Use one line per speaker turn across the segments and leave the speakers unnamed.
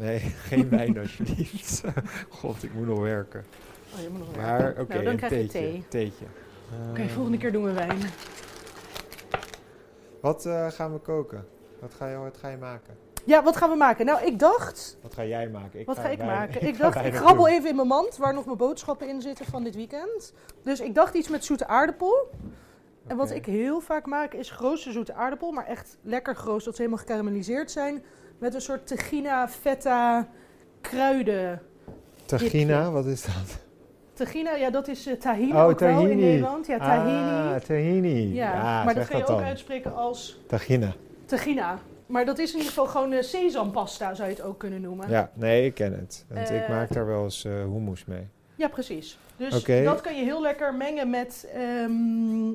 Nee, geen wijn alsjeblieft. God, ik moet nog werken.
Oh, je moet nog
Maar
werken.
oké,
nou, dan
een
krijg je
theetje.
thee.
theetje.
Oké,
Eh,
volgende keer doen we wijn.
Wat eh, gaan we koken? Wat ga, je, wat ga je maken?
Ja, wat gaan we maken? Nou, ik dacht,
Wat ga jij maken?
wat ga ik maken? Ik dacht, ik grabbel
doen.
even in mijn mand waar nog mijn boodschappen in zitten van dit weekend. Dus ik dacht iets met zoete aardappel. En wat
Oké.
ik heel vaak maak is geroosterde zoete aardappel, maar echt lekker geroosterd, dat ze helemaal gekarameliseerd zijn. Met een soort tegina, feta, kruiden.
Tahina, wat is dat?
Tegina, ja, dat is eh, tahini
Oh,
ook wel in
tahini.
Nederland. Ja, tahini.
Ah, tahini.
ja, maar dat ga je ook
dan.
uitspreken als
Tahina.
tegina. Maar dat is in ieder geval gewoon eh, sesampasta, zou je het ook kunnen noemen.
Ja, nee, ik ken het. Want ik
Eh,
maak daar wel eens hummus mee.
Ja, precies. Dus dat kan je heel lekker mengen met ehm,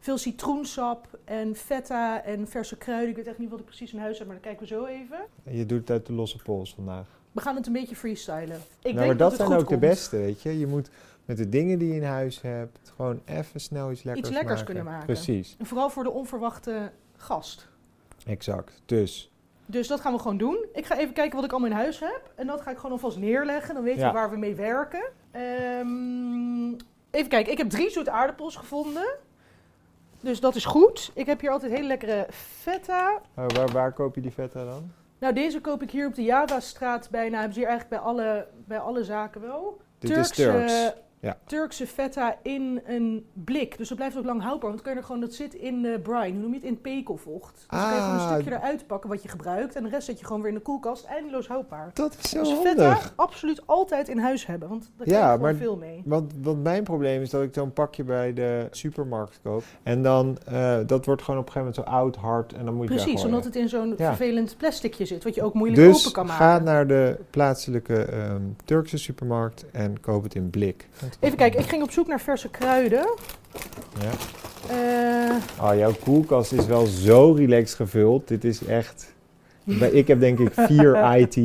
veel citroensap en feta en verse kruiden. Ik weet echt niet wat ik precies in huis heb, maar dat kijken we zo even.
En je doet het uit de losse pols vandaag.
We gaan het een beetje freestylen. Ik
nou, maar dat zijn ook de beste, weet je. Je moet met de dingen die je in huis hebt, gewoon even snel iets lekkers
lekkers
maken.
kunnen maken.
Precies,
En vooral voor de onverwachte gast.
exact. Dus,
Dus dat gaan we gewoon doen. Ik ga even kijken wat ik allemaal in huis heb. En dat ga ik gewoon alvast neerleggen. Dan weet
Ja.
je waar we mee werken. Ehm, even kijken. Ik heb drie zoete aardappels gevonden. Dus dat is goed. Ik heb hier altijd hele lekkere feta.
oh, waar, waar koop je die feta dan?
Nou, deze koop ik hier op de Javastraat bijna. Hebben ze hier eigenlijk bij alle, bij alle zaken wel.
Dit is Turks. Ja.
Turkse feta in een blik. Dus dat blijft ook lang houdbaar. Want kun je er gewoon, dat zit in de brine. Hoe noem je het? In pekelvocht. Dus dan kan je gewoon een
Ah.
stukje eruit pakken wat je gebruikt. En de rest zet je gewoon weer in de koelkast. Eindeloos houdbaar.
Dat is zo
dus
handig.
feta absoluut altijd in huis hebben. Want daar
Ja,
krijg je
maar-
veel mee.
Want, want mijn probleem is dat ik zo'n pakje bij de supermarkt koop. En dan, eh, dat wordt gewoon op een gegeven moment zo oud, hard. En dan moet je daar
Precies, omdat het in zo'n
Ja.
vervelend plasticje zit. Wat je ook moeilijk
Dus
open kan maken.
ga naar de plaatselijke ehm, Turkse supermarkt en koop het in blik.
Even kijken, ik ging op zoek naar verse kruiden.
Ja.
Eh,
Oh, jouw koelkast is wel zo relaxed gevuld. Dit is echt... Ik heb denk ik vier IT.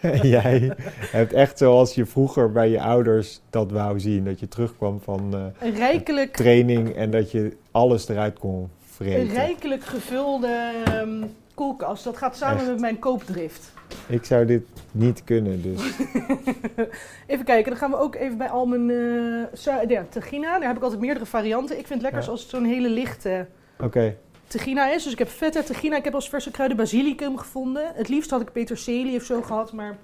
En jij hebt echt zoals je vroeger bij je ouders dat wou zien. Dat je terugkwam van
een rijkelijk
training en dat je alles eruit kon
Een
vreten.
rijkelijk gevulde ehm, koelkast. Dat gaat samen
Echt.
met mijn koopdrift.
Ik zou dit niet kunnen, dus...
even kijken, dan gaan we ook even bij al mijn sa- ja, tegina. Daar heb ik altijd meerdere varianten. Ik vind het lekker
Ja.
als het zo'n hele lichte
Oké,
tegina is. Dus ik heb feta tegina. Ik heb als verse kruiden basilicum gevonden. Het liefst had ik peterselie of zo gehad, maar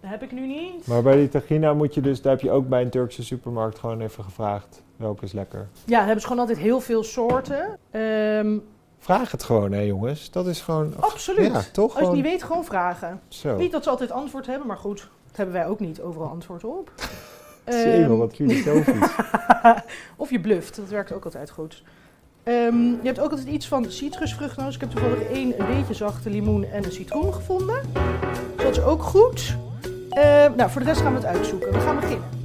dat heb ik nu niet.
maar bij die tagina moet je dus... Daar heb je ook bij een Turkse supermarkt gewoon even gevraagd. Welke is lekker?
Ja, hebben ze gewoon altijd heel veel soorten. Ehm,
Vraag het gewoon, hè jongens. Dat is gewoon...
absoluut.
Ja, toch?
Als je niet weet, gewoon vragen.
zo.
Niet dat ze altijd antwoord hebben, maar goed. Dat hebben wij ook niet overal antwoord op.
Jemel,
Ehm,
wat filosofisch.
of je bluft, dat werkt ook altijd goed. Ehm, je hebt ook altijd iets van citrusvrucht nodig. Ik heb toevallig één een beetje zachte limoen en een citroen gevonden. Dus dat is ook goed. Ehm, nou, voor de rest gaan we het uitzoeken. We gaan beginnen.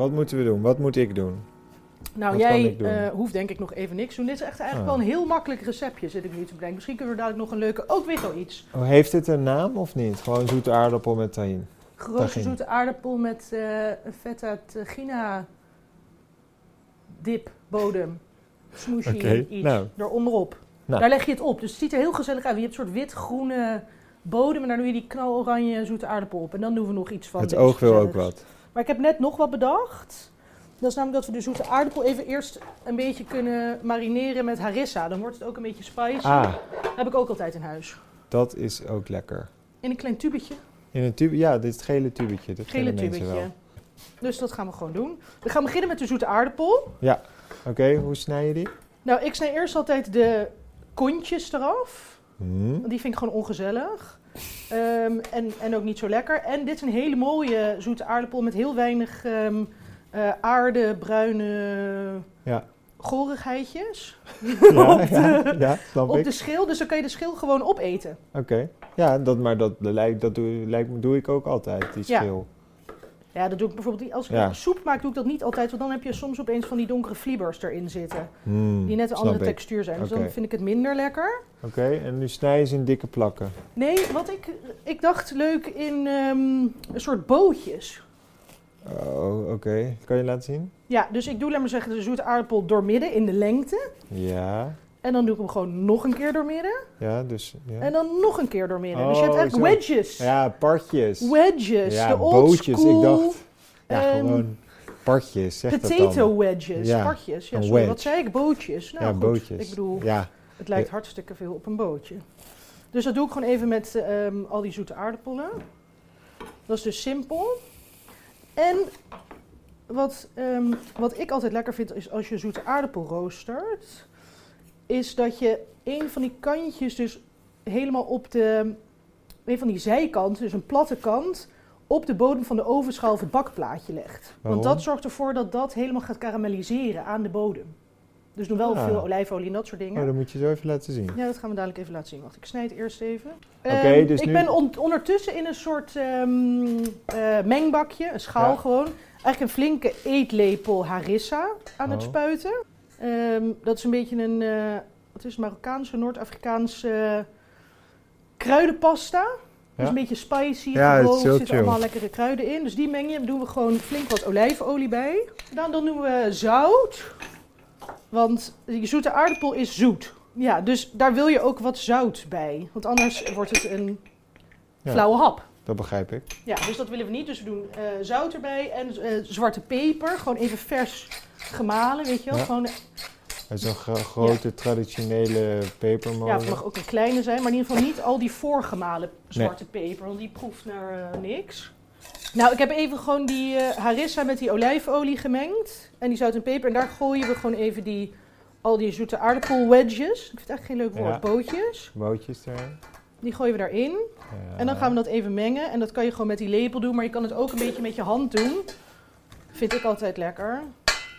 Wat moeten we doen? Wat moet ik doen?
Nou,
Wat
jij eh, hoeft denk ik nog even niks doen. Dit is echt eigenlijk
Ah.
wel een heel makkelijk receptje, zit ik nu te bedenken. Misschien kunnen we dadelijk nog een leuke... Oh, ik weet al iets.
Oh, heeft dit een naam of niet? Gewoon zoete aardappel met tahin. Tagine.
zoete aardappel met eh een feta tegina dip bodem. Smooshy
Oké,
iets
nou.
daaronderop.
Nou.
Daar leg je het op. Dus het ziet er heel gezellig uit. Je hebt een soort wit-groene bodem en daar doe je die knaloranje zoete aardappel op. En dan doen we nog iets van
Het oog wil ook wat.
Maar ik heb net nog wat bedacht. Dat is namelijk dat we de zoete aardappel even eerst een beetje kunnen marineren met harissa. Dan wordt het ook een beetje spicy.
Ah,
heb ik ook altijd in huis.
dat is ook lekker.
In een klein tubetje.
In een tube, ja, dit is het gele tubetje. Dat
Gele tubetje.
wel.
Dus dat gaan we gewoon doen. We gaan beginnen met de zoete aardappel.
Oké, hoe snij je die?
Nou, ik snij eerst altijd de kontjes eraf.
Hm.
Want die vind ik gewoon ongezellig. Ehm, en, en ook niet zo lekker. En dit is een hele mooie zoete aardappel met heel weinig eh, aarde, bruine
Ja.
gorigheidjes
Ja,
op, de,
ja, ja, snap
op
ik.
de schil. Dus dan kan je de schil gewoon opeten.
Oké. Ja, dat, maar dat, lijkt, dat doe, doe ik ook altijd, die
Ja.
schil.
Ja, dat doe ik bijvoorbeeld. Als ik
Ja.
soep maak, doe ik dat niet altijd. Want dan heb je soms opeens van die donkere fliebers erin zitten.
Hmm,
Die net een andere
ik.
textuur zijn. Dus dan vind ik het minder lekker.
Oké, en nu snij je ze in dikke plakken.
Nee, wat ik, ik dacht leuk in ehm, een soort bootjes.
Oh, oké. Kan je laten zien?
Ja, dus ik doe, laat maar zeggen, de zoete aardappel doormidden in de lengte.
Ja,
En dan doe ik hem gewoon nog een keer doormidden.
ja, dus... Ja,
En dan nog een keer doormidden. dus je
Oh,
hebt
zo.
wedges.
ja partjes.
Wedges.
Ja,
de old
bootjes.
school
Ik dacht, ja,
ehm,
gewoon partjes, zeg dat
potato
dan.
wedges.
Ja,
Partjes. Ja, wat zei ik? Bootjes. Nou,
ja,
goed.
bootjes.
Ik bedoel,
Ja,
het lijkt hartstikke veel op een bootje. Dus dat doe ik gewoon even met ehm, al die zoete aardappelen. Dat is dus simpel. En wat, ehm, wat ik altijd lekker vind is als je zoete aardappel roostert, is dat je een van die kantjes dus helemaal op de, een van die zijkanten, dus een platte kant, op de bodem van de ovenschaal of het bakplaatje legt.
Waarom?
Want dat zorgt ervoor dat dat helemaal gaat karamelliseren aan de bodem. Dus doe wel
Ah.
veel olijfolie en dat soort dingen.
oh, dat moet je zo even laten zien.
Ja, dat gaan we dadelijk even laten zien. Wacht, ik snijd eerst even.
Oké,
Ehm,
dus
ik
nu-
ben on- ondertussen in een soort ehm, eh, mengbakje, een schaal
Ja.
gewoon. Eigenlijk een flinke eetlepel harissa aan het
Oh.
spuiten. Ehm, dat is een beetje een, eh, wat is het, Marokkaanse, Noord-Afrikaanse kruidenpasta. Dus
Ja.
een beetje spicy,
Ja,
er zitten allemaal lekkere kruiden in. Dus die meng je, doen we gewoon flink wat olijfolie bij. Dan, dan doen we zout. Want die zoete aardappel is zoet. Ja, dus daar wil je ook wat zout bij. Want anders wordt het een
Ja.
flauwe hap.
Dat begrijp ik.
Ja, dus dat willen we niet. Dus we doen eh, zout erbij en eh, zwarte peper. Gewoon even vers gemalen, weet je wel.
Ja.
Gewoon,
Het is een gro- grote traditionele pepermolen.
ja, het mag ook een kleine zijn, maar in ieder geval niet al die voorgemalen zwarte peper. Want die proeft naar eh, niks. Nou, ik heb even gewoon die eh, harissa met die olijfolie gemengd. En die zout en peper. En daar gooien we gewoon even die, al die zoete aardappel wedges. Ik vind het eigenlijk geen leuk woord.
Ja.
Bootjes.
Bootjes erin.
Die gooien we daarin.
Ja.
En dan gaan we dat even mengen. En dat kan je gewoon met die lepel doen, maar je kan het ook een beetje met je hand doen. Vind ik altijd lekker.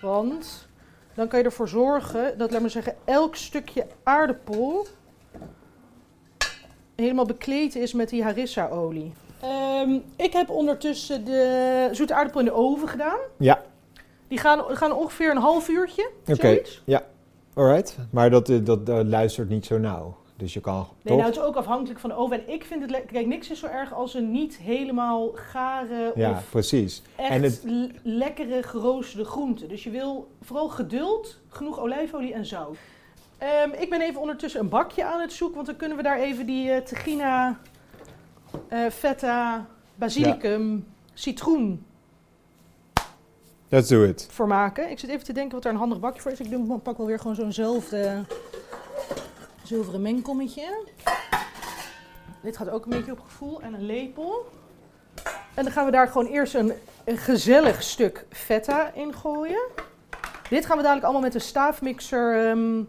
Want dan kan je ervoor zorgen dat, laat maar zeggen, elk stukje aardappel helemaal bekleed is met die harissa-olie. Ehm, ik heb ondertussen de zoete aardappel in de oven gedaan.
Ja,
Die gaan, gaan ongeveer een half uurtje.
Oké.
zoiets.
alright. Maar dat, eh, dat, dat luistert niet zo nauw. Dus je kan
Nee, nou, het is ook afhankelijk van de oven. En ik vind het lekker. Kijk, niks is zo erg als een niet helemaal gare
ja,
of
precies.
echt
En het-
lekkere geroosterde groenten. Dus je wil vooral geduld, genoeg olijfolie en zout. Ehm, ik ben even ondertussen een bakje aan het zoeken, want dan kunnen we daar even die eh tahina, eh, feta, basilicum, citroen
Let's do it.
voor maken. Ik zit even te denken wat daar een handig bakje voor is. Ik pak wel weer gewoon zo'nzelfde zilveren mengkommetje. Dit gaat ook een beetje op gevoel en een lepel. En dan gaan we daar gewoon eerst een, een gezellig stuk feta in gooien. Dit gaan we dadelijk allemaal met een staafmixer ehm,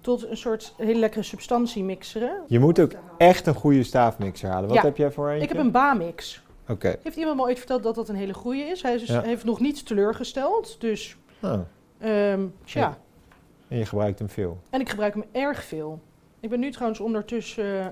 tot een soort hele lekkere substantie mixeren.
Je moet ook echt een goede staafmixer halen. Wat
Ja.
heb jij voor eentje?
Ik heb een Bamix.
Oké.
Heeft iemand me ooit verteld dat dat een hele goede is? Hij is dus-
Ja.
heeft nog niet teleurgesteld. Dus,
Ah,
ehm tja.
Ja. En je gebruikt hem veel.
En ik gebruik hem erg veel. Ik ben nu trouwens ondertussen eh,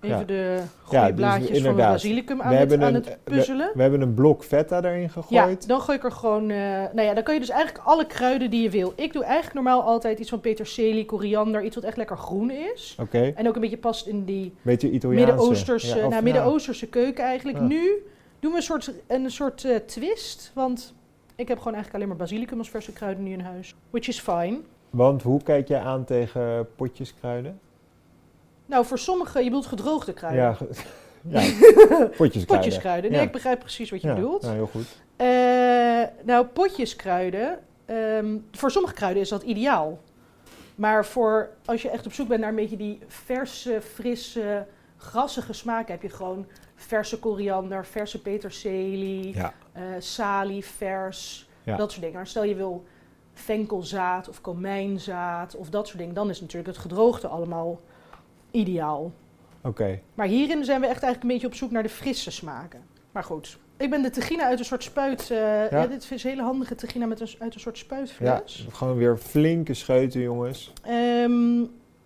even
Ja.
de goede
Ja, dus
blaadjes van de basilicum aan,
We
het,
hebben
aan
een-
het puzzelen.
We hebben een blok feta erin
Ja,
gegooid.
dan gooi ik er gewoon... eh, nou ja, dan kan je dus eigenlijk alle kruiden die je wil. Ik doe eigenlijk normaal altijd iets van peterselie, koriander, iets wat echt lekker groen is.
Oké.
En ook een beetje past in die. Midden-Oosterse
Ja,
nou, Midden-Oosterse keuken eigenlijk.
Ja.
Nu doen we een soort, een soort eh, twist, want ik heb gewoon eigenlijk alleen maar basilicum als verse kruiden nu in huis. Which is fine.
Want hoe kijk jij aan tegen potjes kruiden?
Nou, voor sommige, je bedoelt gedroogde kruiden.
Ja, ge- ja potjes kruiden.
Potjeskruiden. Nee,
Ja.
ik begrijp precies wat je
Ja,
bedoelt.
nou, heel goed.
Eh, nou, potjeskruiden. ehm, voor sommige kruiden is dat ideaal. Maar voor als je echt op zoek bent naar een beetje die verse, frisse, grassige smaak, heb je gewoon verse koriander, verse peterselie,
Ja.
eh, salie, vers,
Ja.
dat soort dingen. Maar stel je wil venkelzaad of komijnzaad of dat soort dingen, dan is natuurlijk het gedroogde allemaal ideaal.
Oké.
Maar hierin zijn we echt eigenlijk een beetje op zoek naar de frisse smaken. Maar goed, ik ben de tegina uit een soort spuit. eh, ja. dit is een hele handige tegina met een, uit een soort
Ja,
spuitfles.
gewoon weer flinke scheuten, jongens.
Ehm,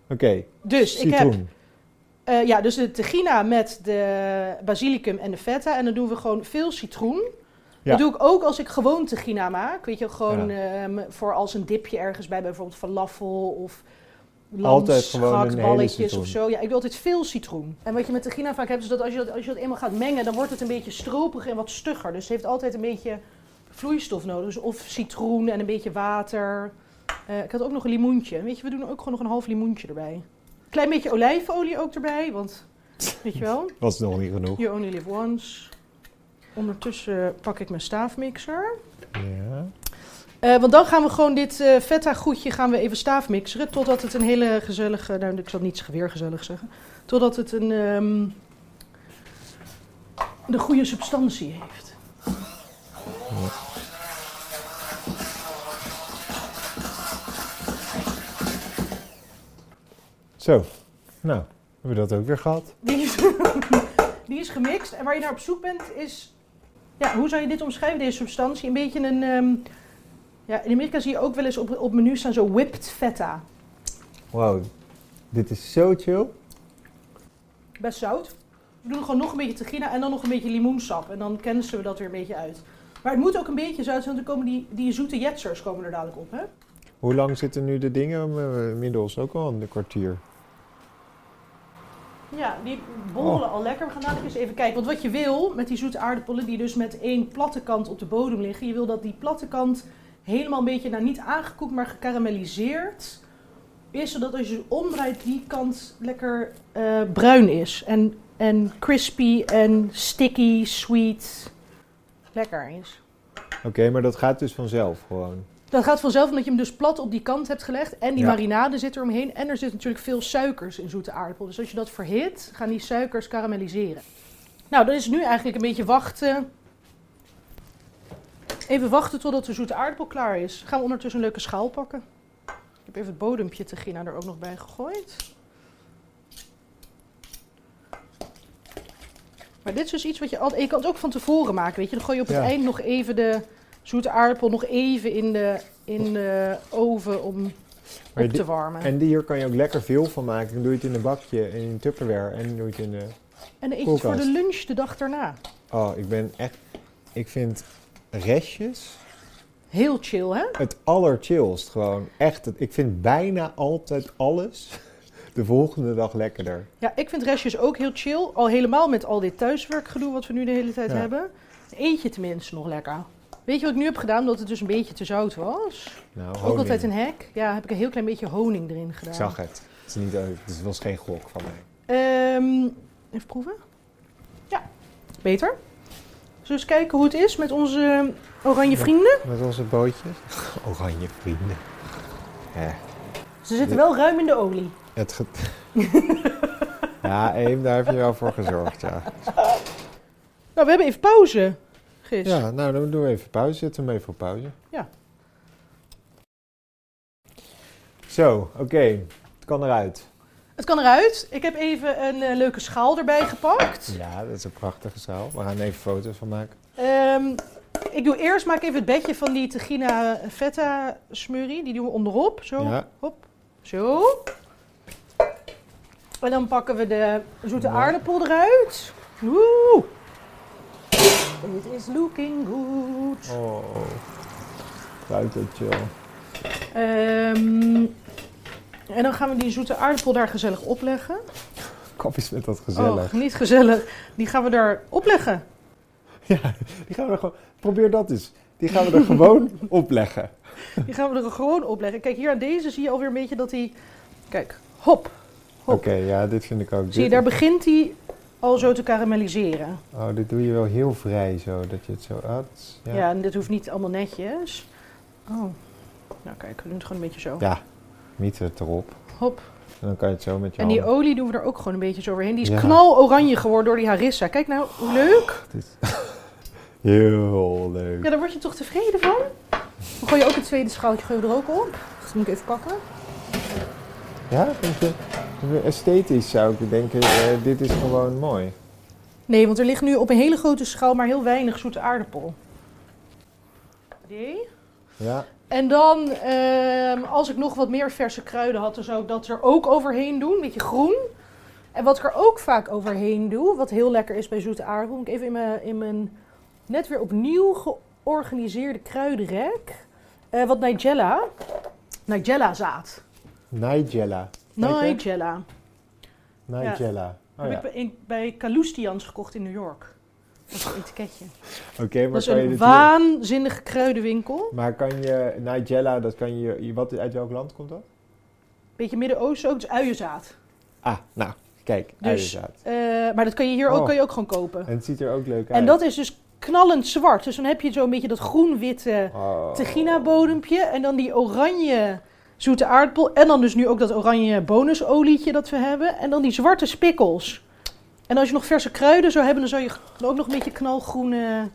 Oké.
dus ik heb
Citroen.
eh, ja, dus de tegina met de basilicum en de feta. En dan doen we gewoon veel citroen.
Ja.
Dat doe ik ook als ik gewoon tegina maak. Weet je, gewoon ehm, voor als een dipje ergens bij, bijvoorbeeld falafel of
Altijd gewoon een hele
balletjes
citroen.
of zo. Ja, ik doe altijd veel citroen. En wat je met tegina vaak hebt, is dat als je dat, als je dat eenmaal gaat mengen, dan wordt het een beetje stroperig en wat stugger. Dus het heeft altijd een beetje vloeistof nodig. Dus of citroen en een beetje water. Eh, ik had ook nog een limoentje. Weet je, we doen ook gewoon nog een half limoentje erbij. Klein beetje olijfolie ook erbij, want weet je wel,
Was nog niet genoeg.
you only live once. Ondertussen pak ik mijn staafmixer.
Ja.
Eh, want dan gaan we gewoon dit eh feta goedje gaan we even staafmixeren. Totdat het een hele gezellige, nou ik zal niet weer gezellig zeggen. Totdat het een ehm, de goede substantie heeft.
Zo, nou, hebben we dat ook weer gehad.
Die is, die is gemixt. En waar je naar op zoek bent is... Ja, hoe zou je dit omschrijven, deze substantie? Een beetje een... ehm, ja, in Amerika zie je ook wel eens op, op menu staan zo whipped feta.
Wow, dit is zo chill.
Best zout. We doen gewoon nog een beetje tegina en dan nog een beetje limoensap. En dan kennissen we dat weer een beetje uit. Maar het moet ook een beetje zout zijn, want komen die, die zoete jetsers komen er dadelijk op, hè?
Hoe lang zitten nu de dingen? Eh, Inmiddels ook al een kwartier.
Ja, die borrelen al lekker. We gaan dadelijk eens even kijken. Want wat je wil met die zoete aardappelen, die dus met één platte kant op de bodem liggen, je wil dat die platte kant helemaal een beetje, nou niet aangekoekt, maar gekarameliseerd is. Zodat als je ze omdraait, die kant lekker eh, bruin is. En, en crispy en sticky, sweet. Lekker is.
Oké, maar dat gaat dus vanzelf gewoon.
Dat gaat vanzelf omdat je hem dus plat op die kant hebt gelegd. En die
Ja.
marinade zit er omheen. En er zit natuurlijk veel suikers in zoete aardappel. Dus als je dat verhit, gaan die suikers karamelliseren. Nou, dan is het nu eigenlijk een beetje wachten. Even wachten totdat de zoete aardappel klaar is. Gaan we ondertussen een leuke schaal pakken. Ik heb even het bodempje te Gina er ook nog bij gegooid. Maar dit is dus iets wat je altijd... Je kan het ook van tevoren maken, weet je. Dan gooi je op het
Ja.
eind nog even de zoete aardappel nog even in de, in de oven om
Maar
op te warmen.
En die hier kan je ook lekker veel van maken. Dan doe je het in een bakje, in een Tupperware en dan doe je het in de...
En dan eet je het voor de lunch de dag daarna.
Oh, ik ben echt... Ik vind restjes
Heel chill, hè?
het allerchillst gewoon. Echt, het- ik vind bijna altijd alles de volgende dag lekkerder.
Ja, ik vind restjes ook heel chill. Al helemaal met al dit thuiswerkgedoe wat we nu de hele tijd
Ja.
hebben. Eet je tenminste nog lekker. Weet je wat ik nu heb gedaan? Omdat het dus een beetje te zout was.
Nou,
Ook altijd een hack. Ja, heb ik een heel klein beetje honing erin gedaan.
Ik zag het. Het, is niet, het was geen gok van mij.
Ehm, even proeven. Ja, beter. Zullen we eens kijken hoe het is met onze oranje vrienden?
Met onze bootjes. Oranje vrienden. Ja,
Ze zitten wel ruim in de olie.
het ja, Eem, daar heb je wel voor gezorgd, ja.
Nou, we hebben even pauze,
Ja, nou, dan doen we even pauze. Zetten we hem even op pauze.
Ja.
Zo, oké. Het kan eruit.
Het kan eruit. Ik heb even een eh, leuke schaal erbij gepakt.
Ja, dat is een prachtige zaal. We gaan er even foto's van maken.
Ehm, ik doe eerst maak even het bedje van die Tegina feta smurrie. Die doen we onderop. Zo,
Ja.
hop, zo. En dan pakken we de zoete
Ja.
aardappel eruit. Woe! It is looking good.
Oh. Ruikt chill.
Ehm, en dan gaan we die zoete aardappel daar gezellig opleggen.
Eens met dat gezellig.
Oh, niet gezellig. Die gaan we daar opleggen.
Ja, die gaan we er gewoon... Probeer dat eens. Die gaan we er gewoon opleggen.
Die gaan we er gewoon opleggen. Kijk, hier aan deze zie je alweer een beetje dat hij... Kijk, hop.
Oké,
Hop.
ja, dit vind ik ook.
Zie je, daar begint hij al zo te karamelliseren.
Oh, dit doe je wel heel vrij zo, dat je het zo... Is-
Ja.
ja.
en dit hoeft niet allemaal netjes. Oh. Nou kijk, we doen het gewoon een beetje zo.
ja, miet het erop.
Hop.
En dan kan je het zo met je
En die
handen-
olie doen we er ook gewoon een beetje zo overheen. Die is
Ja.
knaloranje geworden door die harissa. Kijk nou, hoe leuk.
Dit is heel leuk.
Ja, daar word je toch tevreden van? Dan gooi je ook het tweede schaaltje gooi je er ook op. Dat moet ik even pakken.
Ja, vind je, esthetisch zou ik denken, eh, dit is gewoon mooi.
Nee, want er ligt nu op een hele grote schaal maar heel weinig zoete aardappel. Die.
Ja,
En dan, ehm, als ik nog wat meer verse kruiden had, dan zou ik dat er ook overheen doen. Een beetje groen. En wat ik er ook vaak overheen doe, wat heel lekker is bij zoete aardappel, moet ik even in mijn, in mijn net weer opnieuw georganiseerde kruidenrek. Eh, wat Nigella. Nigella zaad.
Nigella.
Nigella.
Nigella. Oh,
Heb
ja.
ik bij, Kalustians gekocht in New York. Dat is een etiketje.
Oké, maar
Dat is
kan je
een
dit
waanzinnige kruidenwinkel.
Maar kan je Nigella, dat kan je, wat, uit welk land komt dat?
Beetje Midden-Oosten ook, dus uienzaad.
Ah, nou, kijk,
Dus,
uienzaad.
Eh, maar dat kan je hier ook,
Oh.
kan je ook gewoon kopen.
En het ziet er ook leuk uit.
En dat is dus knallend zwart. Dus dan heb je zo'n beetje dat groen-witte
Oh.
tegina-bodempje. En dan die oranje zoete aardappel. En dan dus nu ook dat oranje bonusolietje dat we hebben. En dan die zwarte spikkels. En als je nog verse kruiden zou hebben, dan zou je ook nog een beetje knalgroene...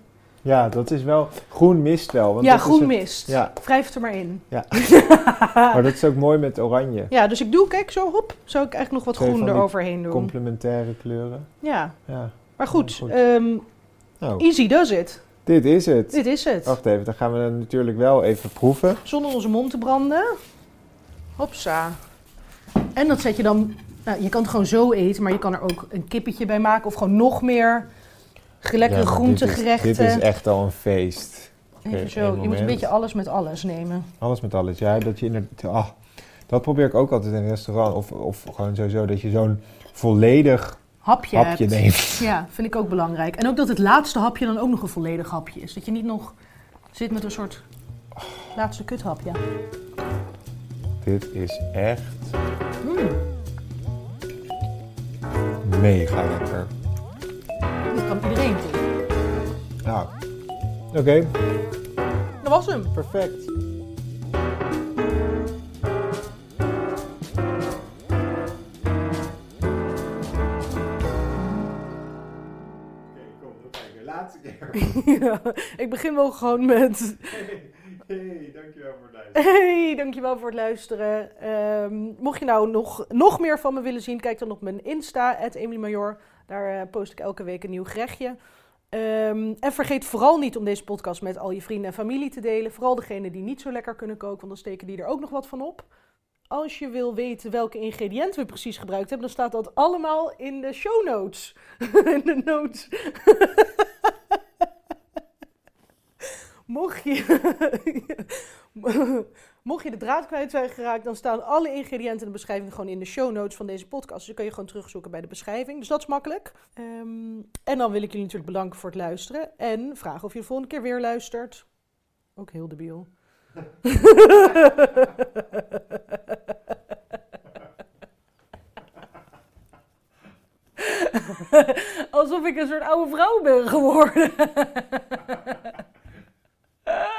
Ja, dat is wel... Groen mist wel. Want
ja,
dat is
groen
het-
mist.
Ja.
Wrijf er maar in.
Maar dat is ook mooi met oranje.
Ja, dus ik doe, kijk zo, hop, zou ik eigenlijk nog wat
Twee
groen eroverheen doen.
Complementaire kleuren.
Ja,
Ja.
maar goed,
Goed.
ehm,
Nou,
easy does it.
dit is het.
Dit is het.
Wacht even, dan gaan we natuurlijk wel even proeven.
Zonder onze mond te branden. Hopsa. En dat zet je dan... Nou, je kan het gewoon zo eten, maar je kan er ook een kippetje bij maken. Of gewoon nog meer lekkere
Ja,
groentegerechten.
Dit is, dit is echt al een feest.
Even zo. Je moet een beetje alles met alles nemen.
Alles met alles. Ja, dat je inderdaad... ah, dat probeer ik ook altijd in een restaurant. Of, of gewoon sowieso, dat je zo'n volledig
Hapje,
hapje
hebt.
neemt.
Ja, vind ik ook belangrijk. En ook dat het laatste hapje dan ook nog een volledig hapje is. Dat je niet nog zit met een soort laatste kuthapje.
Dit is echt
Mm,
mega lekker.
dit kan iedereen doen.
Nou, oké,
Dat was hem.
perfect. Oké, kom, nog kijken. Laatste keer.
Ja, ik begin wel gewoon met...
Hey, dankjewel voor het luisteren.
Hey, dankjewel voor het luisteren. Ehm, mocht je nou nog, nog meer van me willen zien, kijk dan op mijn Insta, Emily. Daar eh, post ik elke week een nieuw gerechtje. Ehm, en vergeet vooral niet om deze podcast met al je vrienden en familie te delen. Vooral degenen die niet zo lekker kunnen koken, want dan steken die er ook nog wat van op. Als je wil weten welke ingrediënten we precies gebruikt hebben, dan staat dat allemaal in de show notes. in de notes. Mocht je, mocht je de draad kwijt zijn geraakt, dan staan alle ingrediënten in de beschrijving gewoon in de show notes van deze podcast. Dus dan kun je gewoon terugzoeken bij de beschrijving. Dus dat is makkelijk. Ehm, en dan wil ik jullie natuurlijk bedanken voor het luisteren. En vragen of je de volgende keer weer luistert. Ook heel debiel. Alsof ik een soort oude vrouw ben geworden. Ah!